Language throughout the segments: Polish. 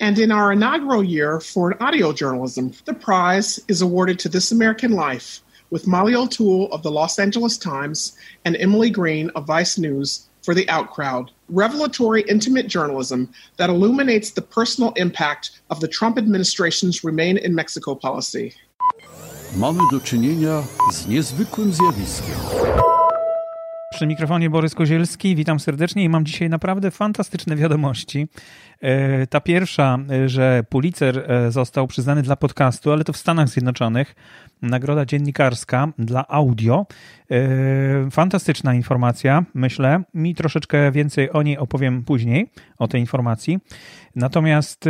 And in our inaugural year for audio journalism, the prize is awarded to This American Life with Molly O'Toole of the Los Angeles Times and Emily Green of Vice News for The Outcrowd, revelatory, intimate journalism that illuminates the personal impact of the Trump administration's Remain in Mexico policy. Mamy do czynienia z niezwykłym zjawiskiem. Przy mikrofonie Borys Kozielski, witam serdecznie i mam dzisiaj naprawdę fantastyczne wiadomości. E, ta pierwsza, e, że Pulitzer e, został przyznany dla podcastu, ale to w Stanach Zjednoczonych. Nagroda dziennikarska dla audio. Fantastyczna informacja, myślę. Mi troszeczkę więcej o niej opowiem później, o tej informacji. Natomiast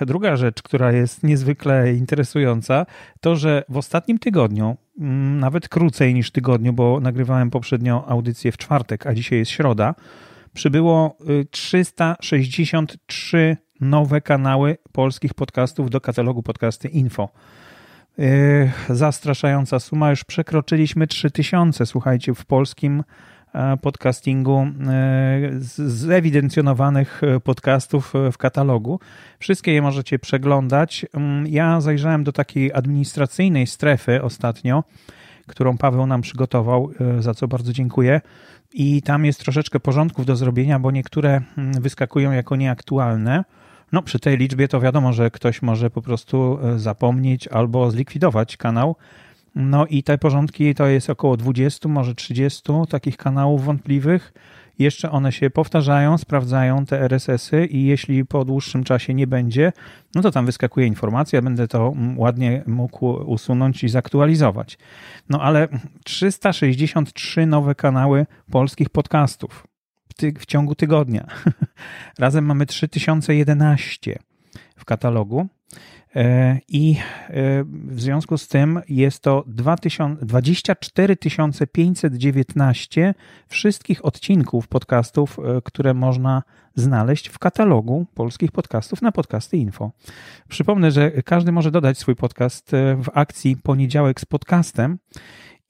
druga rzecz, która jest niezwykle interesująca, to że w ostatnim tygodniu, mm, nawet krócej niż tygodniu, bo nagrywałem poprzednio audycję w czwartek, a dzisiaj jest środa, przybyło 363 y, nowe kanały polskich podcastów do katalogu podcasty Info. Y, zastraszająca suma, już przekroczyliśmy 3000, słuchajcie, w polskim e, podcastingu y, zewidencjonowanych podcastów w katalogu. Wszystkie je możecie przeglądać. Mm, ja zajrzałem do takiej administracyjnej strefy ostatnio, którą Paweł nam przygotował, za co bardzo dziękuję i tam jest troszeczkę porządków do zrobienia, bo niektóre mm, wyskakują jako nieaktualne. No, przy tej liczbie to wiadomo, że ktoś może po prostu e, zapomnieć albo zlikwidować kanał. No i te porządki to jest około 20, może 30 takich kanałów wątpliwych. Jeszcze one się powtarzają, sprawdzają te RSS-y i jeśli po dłuższym czasie nie będzie, no to tam wyskakuje informacja, będę to ładnie mógł usunąć i zaktualizować. No ale 363 nowe kanały polskich podcastów w ciągu tygodnia. Razem mamy 3011 w katalogu. E, I e, w związku z tym jest to 24 519 wszystkich odcinków podcastów, e, które można znaleźć w katalogu polskich podcastów na podcasty info. Przypomnę, że każdy może dodać swój podcast w akcji Poniedziałek z podcastem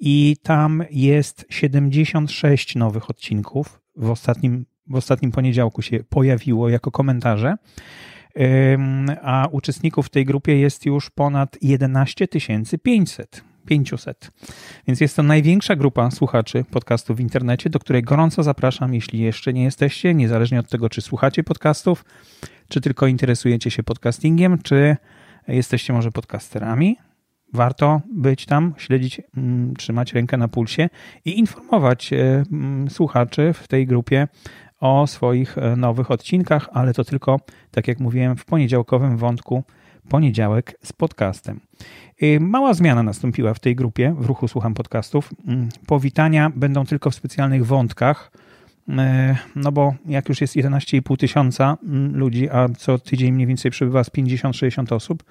i tam jest 76 nowych odcinków. W ostatnim, w ostatnim poniedziałku się pojawiło jako komentarze a uczestników w tej grupie jest już ponad 11 500. 500. Więc jest to największa grupa słuchaczy podcastów w internecie, do której gorąco zapraszam, jeśli jeszcze nie jesteście, niezależnie od tego, czy słuchacie podcastów, czy tylko interesujecie się podcastingiem, czy jesteście może podcasterami. Warto być tam, śledzić, mm, trzymać rękę na pulsie i informować e, mm, słuchaczy w tej grupie o swoich e, nowych odcinkach, ale to tylko, tak jak mówiłem, w poniedziałkowym wątku poniedziałek z podcastem. Mała zmiana nastąpiła w tej grupie, w ruchu Słucham Podcastów. Mm, powitania będą tylko w specjalnych wątkach, e, no bo jak już jest 11,5 tysiąca mm, ludzi, a co tydzień mniej więcej przybywa z 50-60 osób,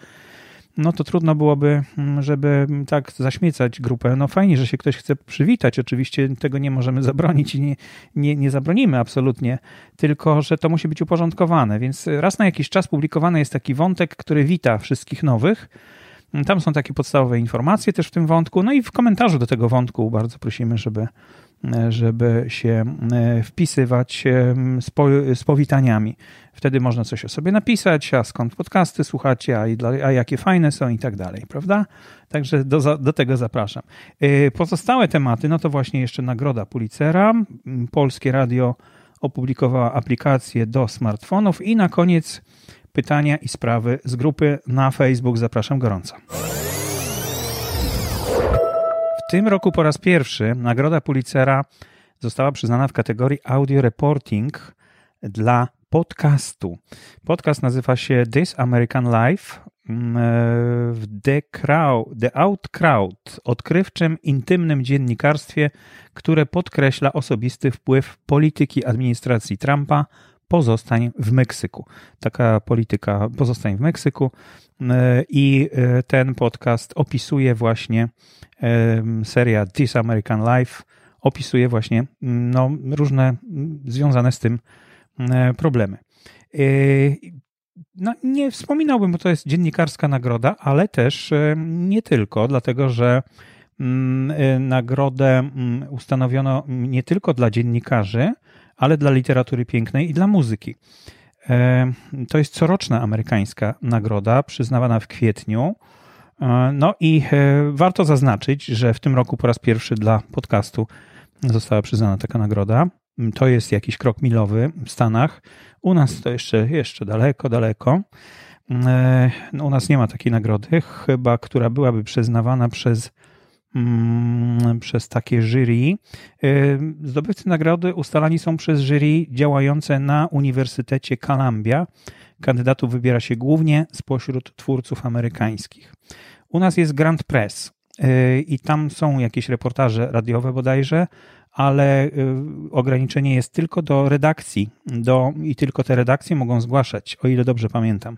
no to trudno byłoby, mm, żeby tak zaśmiecać grupę. No fajnie, że się ktoś chce przywitać, oczywiście tego nie możemy zabronić i nie, nie, nie zabronimy absolutnie, tylko że to musi być uporządkowane, więc raz na jakiś czas publikowany jest taki wątek, który wita wszystkich nowych. Tam są takie podstawowe informacje też w tym wątku, no i w komentarzu do tego wątku bardzo prosimy, żeby żeby się e, wpisywać e, z, po, z powitaniami. Wtedy można coś o sobie napisać, a skąd podcasty słuchacie, a, a jakie fajne są i tak dalej, prawda? Także do, do tego zapraszam. E, pozostałe tematy, no to właśnie jeszcze nagroda Pulitzera. Polskie Radio opublikowała aplikację do smartfonów i na koniec pytania i sprawy z grupy na Facebook. Zapraszam gorąco tym roku po raz pierwszy nagroda Pulitzera została przyznana w kategorii Audio Reporting dla podcastu. Podcast nazywa się This American Life mm, w The, Crowd, The Out Crowd, odkrywczym, intymnym dziennikarstwie, które podkreśla osobisty wpływ polityki administracji Trumpa pozostań w Meksyku. Taka polityka pozostań w Meksyku e, i e, ten podcast opisuje właśnie e, seria This American Life opisuje właśnie no, różne związane z tym problemy. No, nie wspominałbym, bo to jest dziennikarska nagroda, ale też nie tylko, dlatego że nagrodę ustanowiono nie tylko dla dziennikarzy, ale dla literatury pięknej i dla muzyki. To jest coroczna amerykańska nagroda, przyznawana w kwietniu. No i warto zaznaczyć, że w tym roku po raz pierwszy dla podcastu została przyznana taka nagroda. To jest jakiś krok milowy w Stanach. U nas to jeszcze, jeszcze daleko, daleko. No, u nas nie ma takiej nagrody, chyba która byłaby przyznawana przez przez takie jury. Y, zdobywcy nagrody ustalani są przez jury działające na Uniwersytecie Columbia. Kandydatów wybiera się głównie spośród twórców amerykańskich. U nas jest Grand Press y, i tam są jakieś reportaże radiowe bodajże, ale y, ograniczenie jest tylko do redakcji do, i tylko te redakcje mogą zgłaszać, o ile dobrze pamiętam.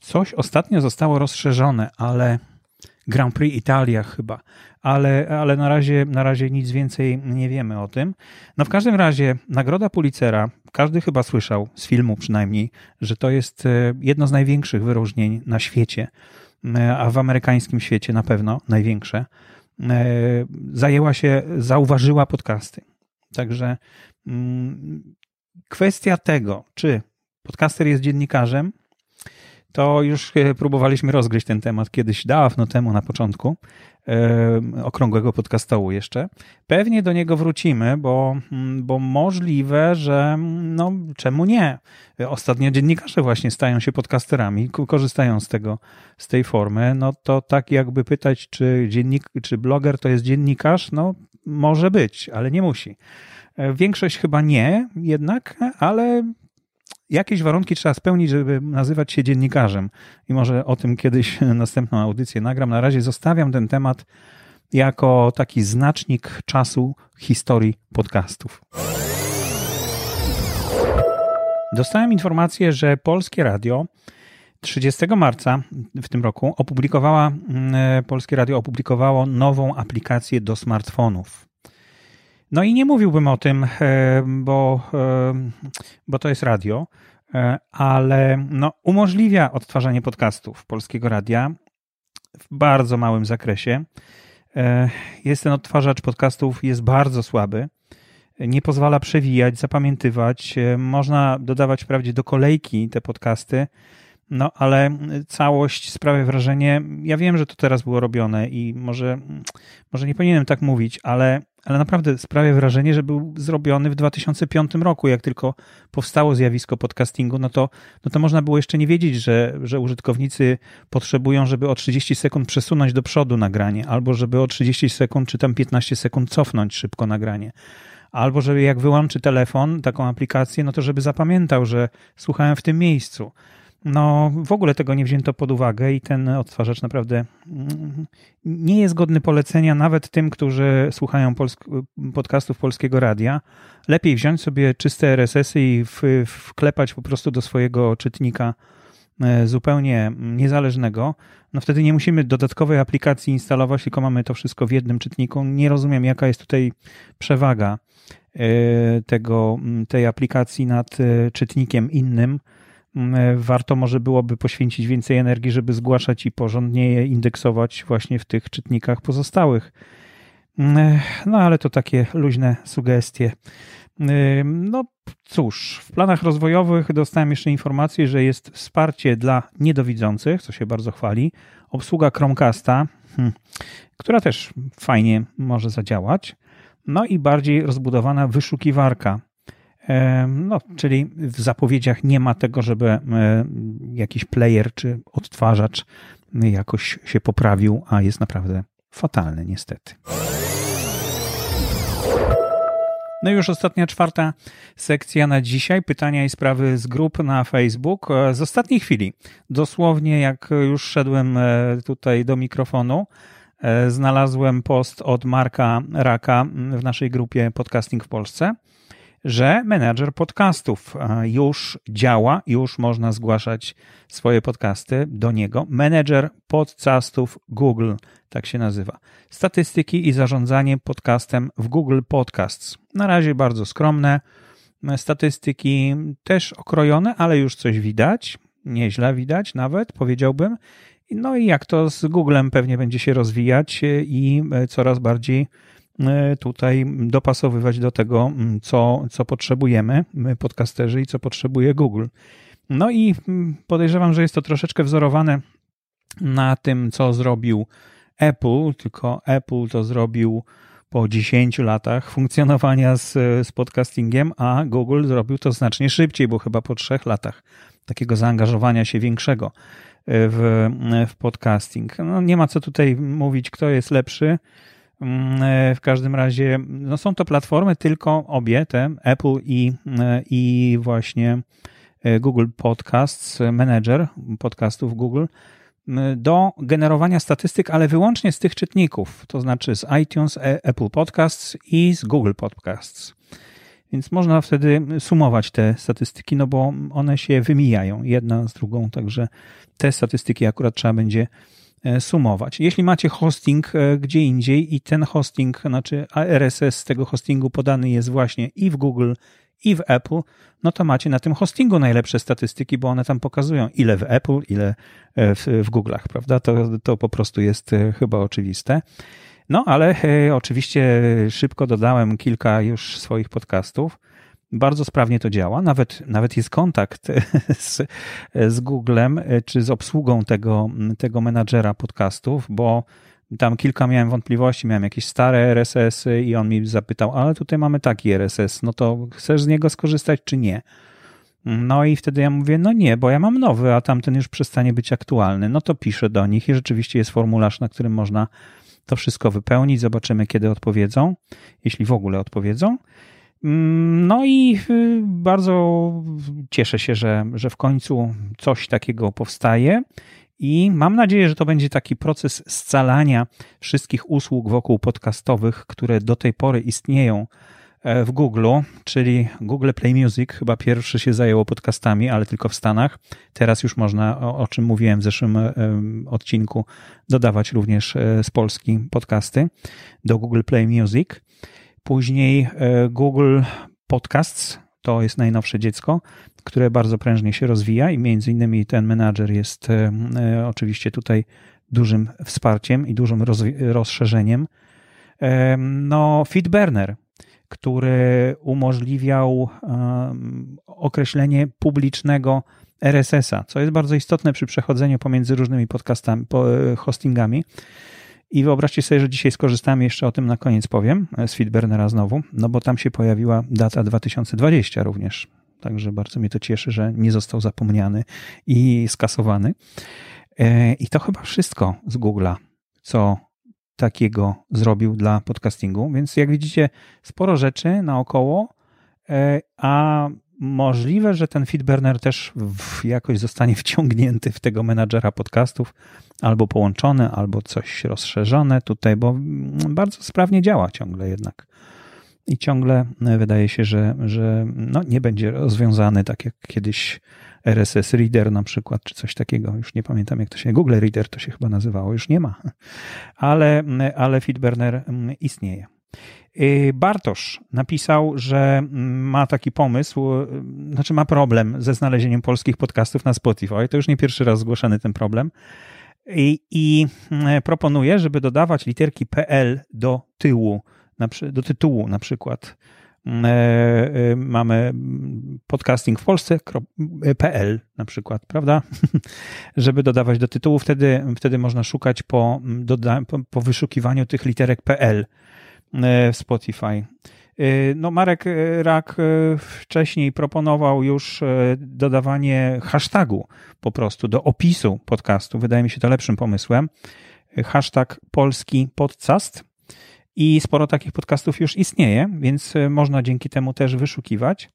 Coś ostatnio zostało rozszerzone, ale Grand Prix Italia chyba, ale, ale na, razie, na razie nic więcej nie wiemy o tym. No w każdym razie Nagroda Pulitzera, każdy chyba słyszał, z filmu przynajmniej, że to jest e, jedno z największych wyróżnień na świecie, e, a w amerykańskim świecie na pewno największe. E, zajęła się, zauważyła podcasty. Także mm, kwestia tego, czy podcaster jest dziennikarzem, to już e, próbowaliśmy rozgryźć ten temat kiedyś dawno temu na początku e, okrągłego podcastołu jeszcze. Pewnie do niego wrócimy, bo, mm, bo możliwe, że no czemu nie? Ostatnio dziennikarze właśnie stają się podcasterami, korzystają z tego, z tej formy. No to tak jakby pytać, czy dziennik, czy bloger to jest dziennikarz? No może być, ale nie musi. E, większość chyba nie jednak, ale jakieś warunki trzeba spełnić, żeby nazywać się dziennikarzem. I może o tym kiedyś następną audycję nagram. Na razie zostawiam ten temat jako taki znacznik czasu historii podcastów. Dostałem informację, że Polskie Radio 30 marca w tym roku opublikowała, mm, Polskie Radio opublikowało nową aplikację do smartfonów. No i nie mówiłbym o tym, e, bo, e, bo to jest radio, e, ale no, umożliwia odtwarzanie podcastów polskiego radia w bardzo małym zakresie. Jest ten odtwarzacz podcastów, jest bardzo słaby. Nie pozwala przewijać, zapamiętywać. Można dodawać wprawdzie do kolejki te podcasty, no ale całość sprawia wrażenie. Ja wiem, że to teraz było robione i może, może nie powinienem tak mówić, ale ale naprawdę sprawia wrażenie, że był zrobiony w 2005 roku. Jak tylko powstało zjawisko podcastingu, no to, no to można było jeszcze nie wiedzieć, że, że użytkownicy potrzebują, żeby o 30 sekund przesunąć do przodu nagranie, albo żeby o 30 sekund czy tam 15 sekund cofnąć szybko nagranie. Albo żeby jak wyłączy telefon, taką aplikację, no to żeby zapamiętał, że słuchałem w tym miejscu no w ogóle tego nie wzięto pod uwagę i ten odtwarzacz naprawdę mm, nie jest godny polecenia nawet tym, którzy słuchają polsk podcastów Polskiego Radia. Lepiej wziąć sobie czyste RSS-y i wklepać po prostu do swojego czytnika e, zupełnie niezależnego. No wtedy nie musimy dodatkowej aplikacji instalować, tylko mamy to wszystko w jednym czytniku. Nie rozumiem, jaka jest tutaj przewaga e, tego, tej aplikacji nad e, czytnikiem innym warto może byłoby poświęcić więcej energii, żeby zgłaszać i porządnie je indeksować właśnie w tych czytnikach pozostałych. Mm, e, no ale to takie luźne sugestie. E, no cóż, w planach rozwojowych dostałem jeszcze informację, że jest wsparcie dla niedowidzących, co się bardzo chwali, obsługa Chromecasta, hmm, która też fajnie może zadziałać, no i bardziej rozbudowana wyszukiwarka no, czyli w zapowiedziach nie ma tego, żeby jakiś player czy odtwarzacz jakoś się poprawił, a jest naprawdę fatalny niestety. No i już ostatnia, czwarta sekcja na dzisiaj. Pytania i sprawy z grup na Facebook. Z ostatniej chwili, dosłownie jak już szedłem e, tutaj do mikrofonu, e, znalazłem post od Marka Raka w naszej grupie Podcasting w Polsce że menedżer podcastów e, już działa, już można zgłaszać swoje podcasty do niego. Menedżer podcastów Google, tak się nazywa. Statystyki i zarządzanie podcastem w Google Podcasts. Na razie bardzo skromne. Statystyki też okrojone, ale już coś widać. Nieźle widać nawet, powiedziałbym. No i jak to z Googlem pewnie będzie się rozwijać i coraz bardziej E, tutaj dopasowywać do tego, co, co potrzebujemy, my podcasterzy i co potrzebuje Google. No i mm, podejrzewam, że jest to troszeczkę wzorowane na tym, co zrobił Apple, tylko Apple to zrobił po 10 latach funkcjonowania z, z podcastingiem, a Google zrobił to znacznie szybciej, bo chyba po 3 latach takiego zaangażowania się większego w, w podcasting. No, nie ma co tutaj mówić, kto jest lepszy. W każdym razie no są to platformy, tylko obie, te Apple i, i właśnie Google Podcasts, Manager podcastów Google, do generowania statystyk, ale wyłącznie z tych czytników, to znaczy z iTunes, e, Apple Podcasts i z Google Podcasts. Więc można wtedy sumować te statystyki, no bo one się wymijają jedna z drugą, także te statystyki akurat trzeba będzie e, sumować. Jeśli macie hosting e, gdzie indziej i ten hosting, znaczy RSS z tego hostingu podany jest właśnie i w Google, i w Apple, no to macie na tym hostingu najlepsze statystyki, bo one tam pokazują ile w Apple, ile e, w, w Google'ach, prawda? To, to po prostu jest chyba oczywiste. No, ale e, oczywiście szybko dodałem kilka już swoich podcastów. Bardzo sprawnie to działa. Nawet, nawet jest kontakt z, z Googlem e, czy z obsługą tego, tego menadżera podcastów, bo tam kilka miałem wątpliwości, miałem jakieś stare RSS-y i on mi zapytał, ale tutaj mamy taki RSS, no to chcesz z niego skorzystać czy nie? No i wtedy ja mówię, no nie, bo ja mam nowy, a tamten już przestanie być aktualny. No to piszę do nich i rzeczywiście jest formularz, na którym można to wszystko wypełnić. Zobaczymy, kiedy odpowiedzą, jeśli w ogóle odpowiedzą. Mm, no i y, bardzo cieszę się, że, że w końcu coś takiego powstaje. I mam nadzieję, że to będzie taki proces scalania wszystkich usług wokół podcastowych, które do tej pory istnieją E, w Google, czyli Google Play Music, chyba pierwszy się zajęło podcastami, ale tylko w Stanach. Teraz już można, o, czym mówiłem w zeszłym odcinku, dodawać również e, z Polski podcasty do Google Play Music. Później e, Google Podcasts, to jest najnowsze dziecko, które bardzo prężnie się rozwija i między innymi ten menadżer jest oczywiście tutaj dużym wsparciem i dużym rozszerzeniem. No, Feedburner, który umożliwiał określenie publicznego RSS-a, co jest bardzo istotne przy przechodzeniu pomiędzy różnymi podcastami, e, hostingami. I wyobraźcie sobie, że dzisiaj skorzystamy jeszcze o tym na koniec powiem, e, z Feedburnera znowu, no bo tam się pojawiła data 2020 również. Także bardzo mnie to cieszy, że nie został zapomniany i skasowany. E, I to chyba wszystko z Google'a, co takiego zrobił dla podcastingu. Więc jak widzicie, sporo rzeczy naokoło, e, a możliwe, że ten Feedburner też jakoś zostanie wciągnięty w tego menadżera podcastów, albo połączony, albo coś rozszerzone tutaj, bo bardzo sprawnie działa ciągle jednak. I ciągle wydaje się, że, że no nie będzie rozwiązany tak jak kiedyś RSS Reader na przykład, czy coś takiego. Już nie pamiętam, jak to się. Google Reader to się chyba nazywało, już nie ma. Ale, ale Feedburner mm, istnieje. Y, Bartosz napisał, że mm, ma taki pomysł, y, znaczy ma problem ze znalezieniem polskich podcastów na Spotify. To już nie pierwszy raz zgłaszany ten problem. I, i mm, proponuje, żeby dodawać literki PL do tyłu, do tytułu na przykład E, e, mamy podcasting w Polsce.pl na przykład, prawda? Żeby dodawać do tytułu, wtedy, wtedy można szukać po, doda, po, po wyszukiwaniu tych literek PL w Spotify. No, Marek Rak wcześniej proponował już dodawanie hashtagu po prostu do opisu podcastu. Wydaje mi się to lepszym pomysłem. Hashtag polski podcast i sporo takich podcastów już istnieje, więc e, można dzięki temu też wyszukiwać.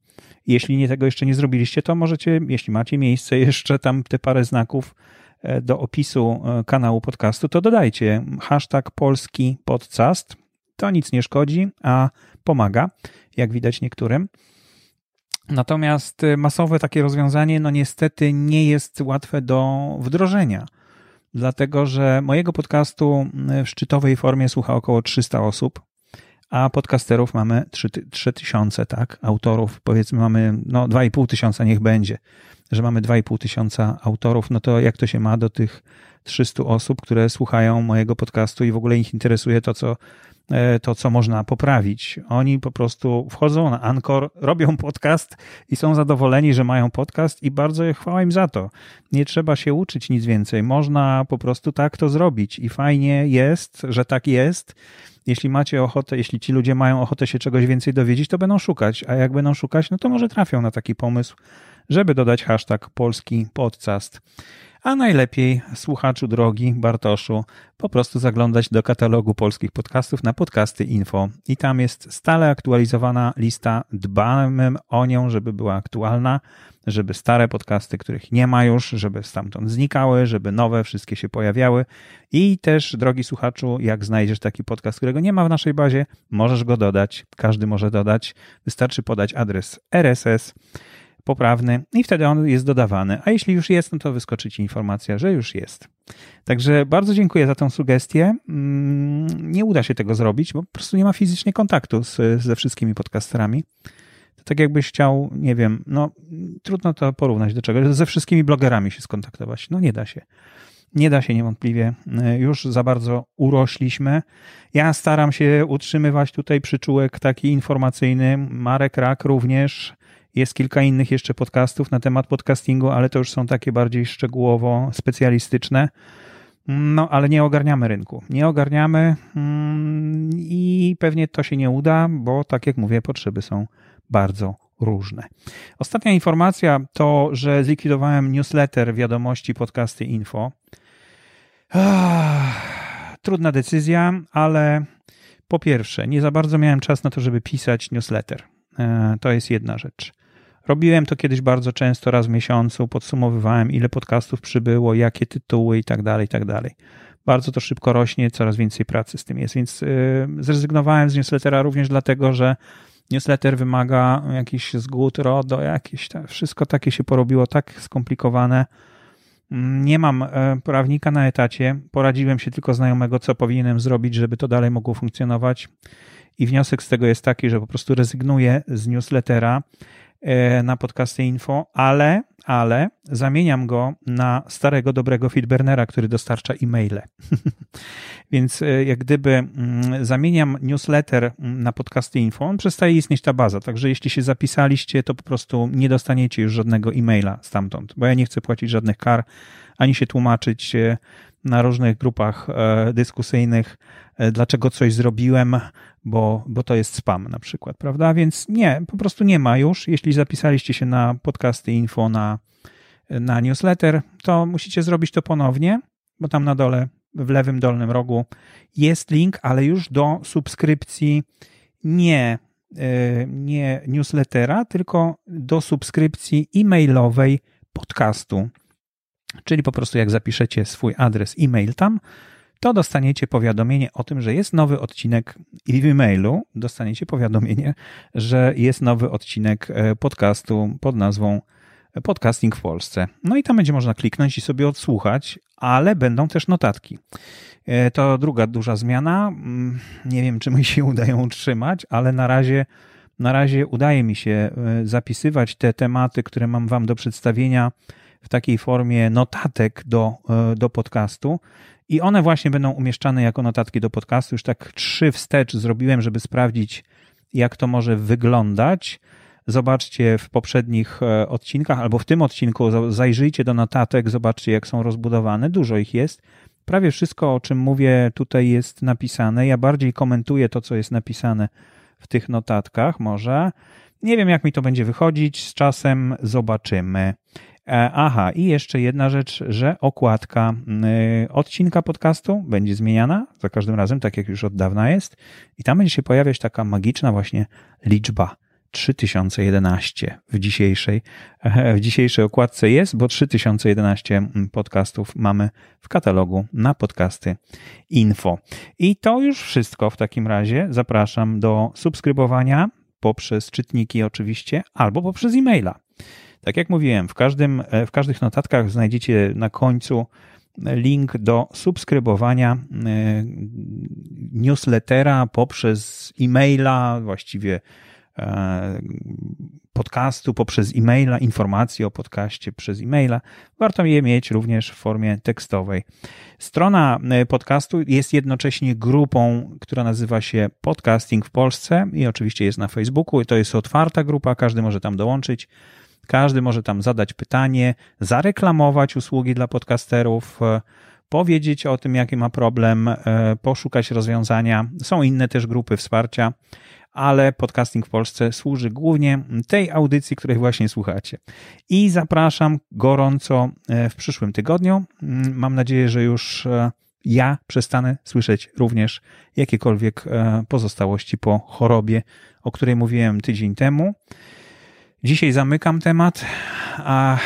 Jeśli nie tego jeszcze nie zrobiliście, to możecie, jeśli macie miejsce jeszcze tam te parę znaków e, do opisu e, kanału podcastu, to dodajcie hashtag polski podcast. To nic nie szkodzi, a pomaga, jak widać niektórym. Natomiast masowe takie rozwiązanie, no niestety nie jest łatwe do wdrożenia dlatego że mojego podcastu w szczytowej formie słucha około 300 osób, a podcasterów mamy 3000, tak? Autorów, powiedzmy, mamy no 2,5 tysiąca, niech będzie, że mamy 2,5 tysiąca autorów, no to jak to się ma do tych 300 osób, które słuchają mojego podcastu i w ogóle ich interesuje to, co to, co można poprawić. Oni po prostu wchodzą na Anchor, robią podcast i są zadowoleni, że mają podcast i bardzo chwała im za to. Nie trzeba się uczyć nic więcej. Można po prostu tak to zrobić i fajnie jest, że tak jest. Jeśli macie ochotę, jeśli ci ludzie mają ochotę się czegoś więcej dowiedzieć, to będą szukać, a jak będą szukać, no to może trafią na taki pomysł, żeby dodać hashtag polski podcast. A najlepiej, słuchaczu drogi, Bartoszu, po prostu zaglądać do katalogu polskich podcastów na podcasty info. I tam jest stale aktualizowana lista. Dbamy o nią, żeby była aktualna, żeby stare podcasty, których nie ma już, żeby stamtąd znikały, żeby nowe wszystkie się pojawiały. I też, drogi słuchaczu, jak znajdziesz taki podcast, którego nie ma w naszej bazie, możesz go dodać. Każdy może dodać. Wystarczy podać adres RSS poprawny i wtedy on jest dodawany. A jeśli już jest, no to wyskoczy ci informacja, że już jest. Także bardzo dziękuję za tą sugestię. Mm, nie uda się tego zrobić, bo po prostu nie ma fizycznie kontaktu z, ze wszystkimi podcasterami. To tak jakbyś chciał, nie wiem, no trudno to porównać do czegoś, ze wszystkimi blogerami się skontaktować. No nie da się. Nie da się niewątpliwie. Już za bardzo urośliśmy. Ja staram się utrzymywać tutaj przyczółek taki informacyjny. Marek Rak również jest kilka innych jeszcze podcastów na temat podcastingu, ale to już są takie bardziej szczegółowo specjalistyczne. No, ale nie ogarniamy rynku. Nie ogarniamy mm, i pewnie to się nie uda, bo tak jak mówię, potrzeby są bardzo różne. Ostatnia informacja to, że zlikwidowałem newsletter wiadomości podcasty info. trudna decyzja, ale po pierwsze, nie za bardzo miałem czas na to, żeby pisać newsletter. E, to jest jedna rzecz. Robiłem to kiedyś bardzo często, raz w miesiącu, podsumowywałem, ile podcastów przybyło, jakie tytuły i tak dalej, i tak dalej. Bardzo to szybko rośnie, coraz więcej pracy z tym jest, więc yy, zrezygnowałem z newslettera również dlatego, że newsletter wymaga jakichś zgód, RODO, jakieś, tak, wszystko takie się porobiło, tak skomplikowane. Nie mam e, prawnika na etacie, poradziłem się tylko znajomego, co powinienem zrobić, żeby to dalej mogło funkcjonować. I wniosek z tego jest taki, że po prostu rezygnuję z newslettera na podcasty info, ale, ale zamieniam go na starego, dobrego feedburnera, który dostarcza e-maile. Więc e, jak gdyby mm, zamieniam newsletter na podcasty info, on przestaje istnieć ta baza, także jeśli się zapisaliście, to po prostu nie dostaniecie już żadnego e-maila stamtąd, bo ja nie chcę płacić żadnych kar, ani się tłumaczyć e, na różnych grupach dyskusyjnych, dlaczego coś zrobiłem, bo, bo to jest spam na przykład, prawda? Więc nie, po prostu nie ma już. Jeśli zapisaliście się na podcasty info, na, na newsletter, to musicie zrobić to ponownie, bo tam na dole, w lewym dolnym rogu jest link, ale już do subskrypcji nie, e, nie newslettera, tylko do subskrypcji e-mailowej podcastu. Czyli po prostu jak zapiszecie swój adres e-mail tam, to dostaniecie powiadomienie o tym, że jest nowy odcinek i w e-mailu dostaniecie powiadomienie, że jest nowy odcinek e, podcastu pod nazwą Podcasting w Polsce. No i tam będzie można kliknąć i sobie odsłuchać, ale będą też notatki. E, to druga duża zmiana. Mm, nie wiem, czy mi się udają utrzymać, ale na razie, na razie udaje mi się e, zapisywać te tematy, które mam Wam do przedstawienia w takiej formie notatek do, do podcastu i one właśnie będą umieszczane jako notatki do podcastu. Już tak trzy wstecz zrobiłem, żeby sprawdzić, jak to może wyglądać. Zobaczcie w poprzednich e, odcinkach, albo w tym odcinku, zajrzyjcie do notatek, zobaczcie, jak są rozbudowane. Dużo ich jest. Prawie wszystko, o czym mówię, tutaj jest napisane. Ja bardziej komentuję to, co jest napisane w tych notatkach, może. Nie wiem, jak mi to będzie wychodzić. Z czasem zobaczymy. E, aha, i jeszcze jedna rzecz, że okładka y, odcinka podcastu będzie zmieniana za każdym razem, tak jak już od dawna jest. I tam będzie się pojawiać taka magiczna właśnie liczba 3011 w dzisiejszej, w dzisiejszej okładce jest, bo 3011 podcastów mamy w katalogu na podcasty info. I to już wszystko w takim razie. Zapraszam do subskrybowania poprzez czytniki oczywiście, albo poprzez e-maila. Tak jak mówiłem, w, każdym, e, w każdych notatkach znajdziecie na końcu link do subskrybowania e, newslettera poprzez e-maila, właściwie e, podcastu poprzez e-maila, informacje o podcaście przez e-maila. Warto je mieć również w formie tekstowej. Strona podcastu jest jednocześnie grupą, która nazywa się Podcasting w Polsce i oczywiście jest na Facebooku. To jest otwarta grupa, każdy może tam dołączyć. Każdy może tam zadać pytanie, zareklamować usługi dla podcasterów, e, powiedzieć o tym, jaki ma problem, e, poszukać rozwiązania. Są inne też grupy wsparcia, ale podcasting w Polsce służy głównie tej audycji, której właśnie słuchacie. I zapraszam gorąco e, w przyszłym tygodniu. Mm, mam nadzieję, że już ja przestanę słyszeć również jakiekolwiek pozostałości po chorobie, o której mówiłem tydzień temu. Dzisiaj zamykam temat, a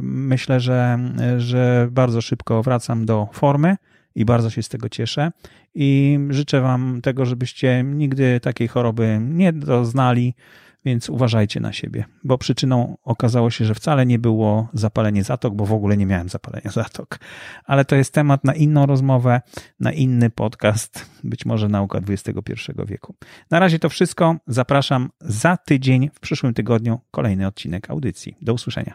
myślę, że, że bardzo szybko wracam do formy i bardzo się z tego cieszę. I życzę Wam tego, żebyście nigdy takiej choroby nie doznali, więc uważajcie na siebie, bo przyczyną okazało się, że wcale nie było zapalenie zatok, bo w ogóle nie miałem zapalenia zatok. Ale to jest temat na inną rozmowę, na inny podcast, być może nauka XXI wieku. Na razie to wszystko. Zapraszam za tydzień, w przyszłym tygodniu, kolejny odcinek audycji. Do usłyszenia.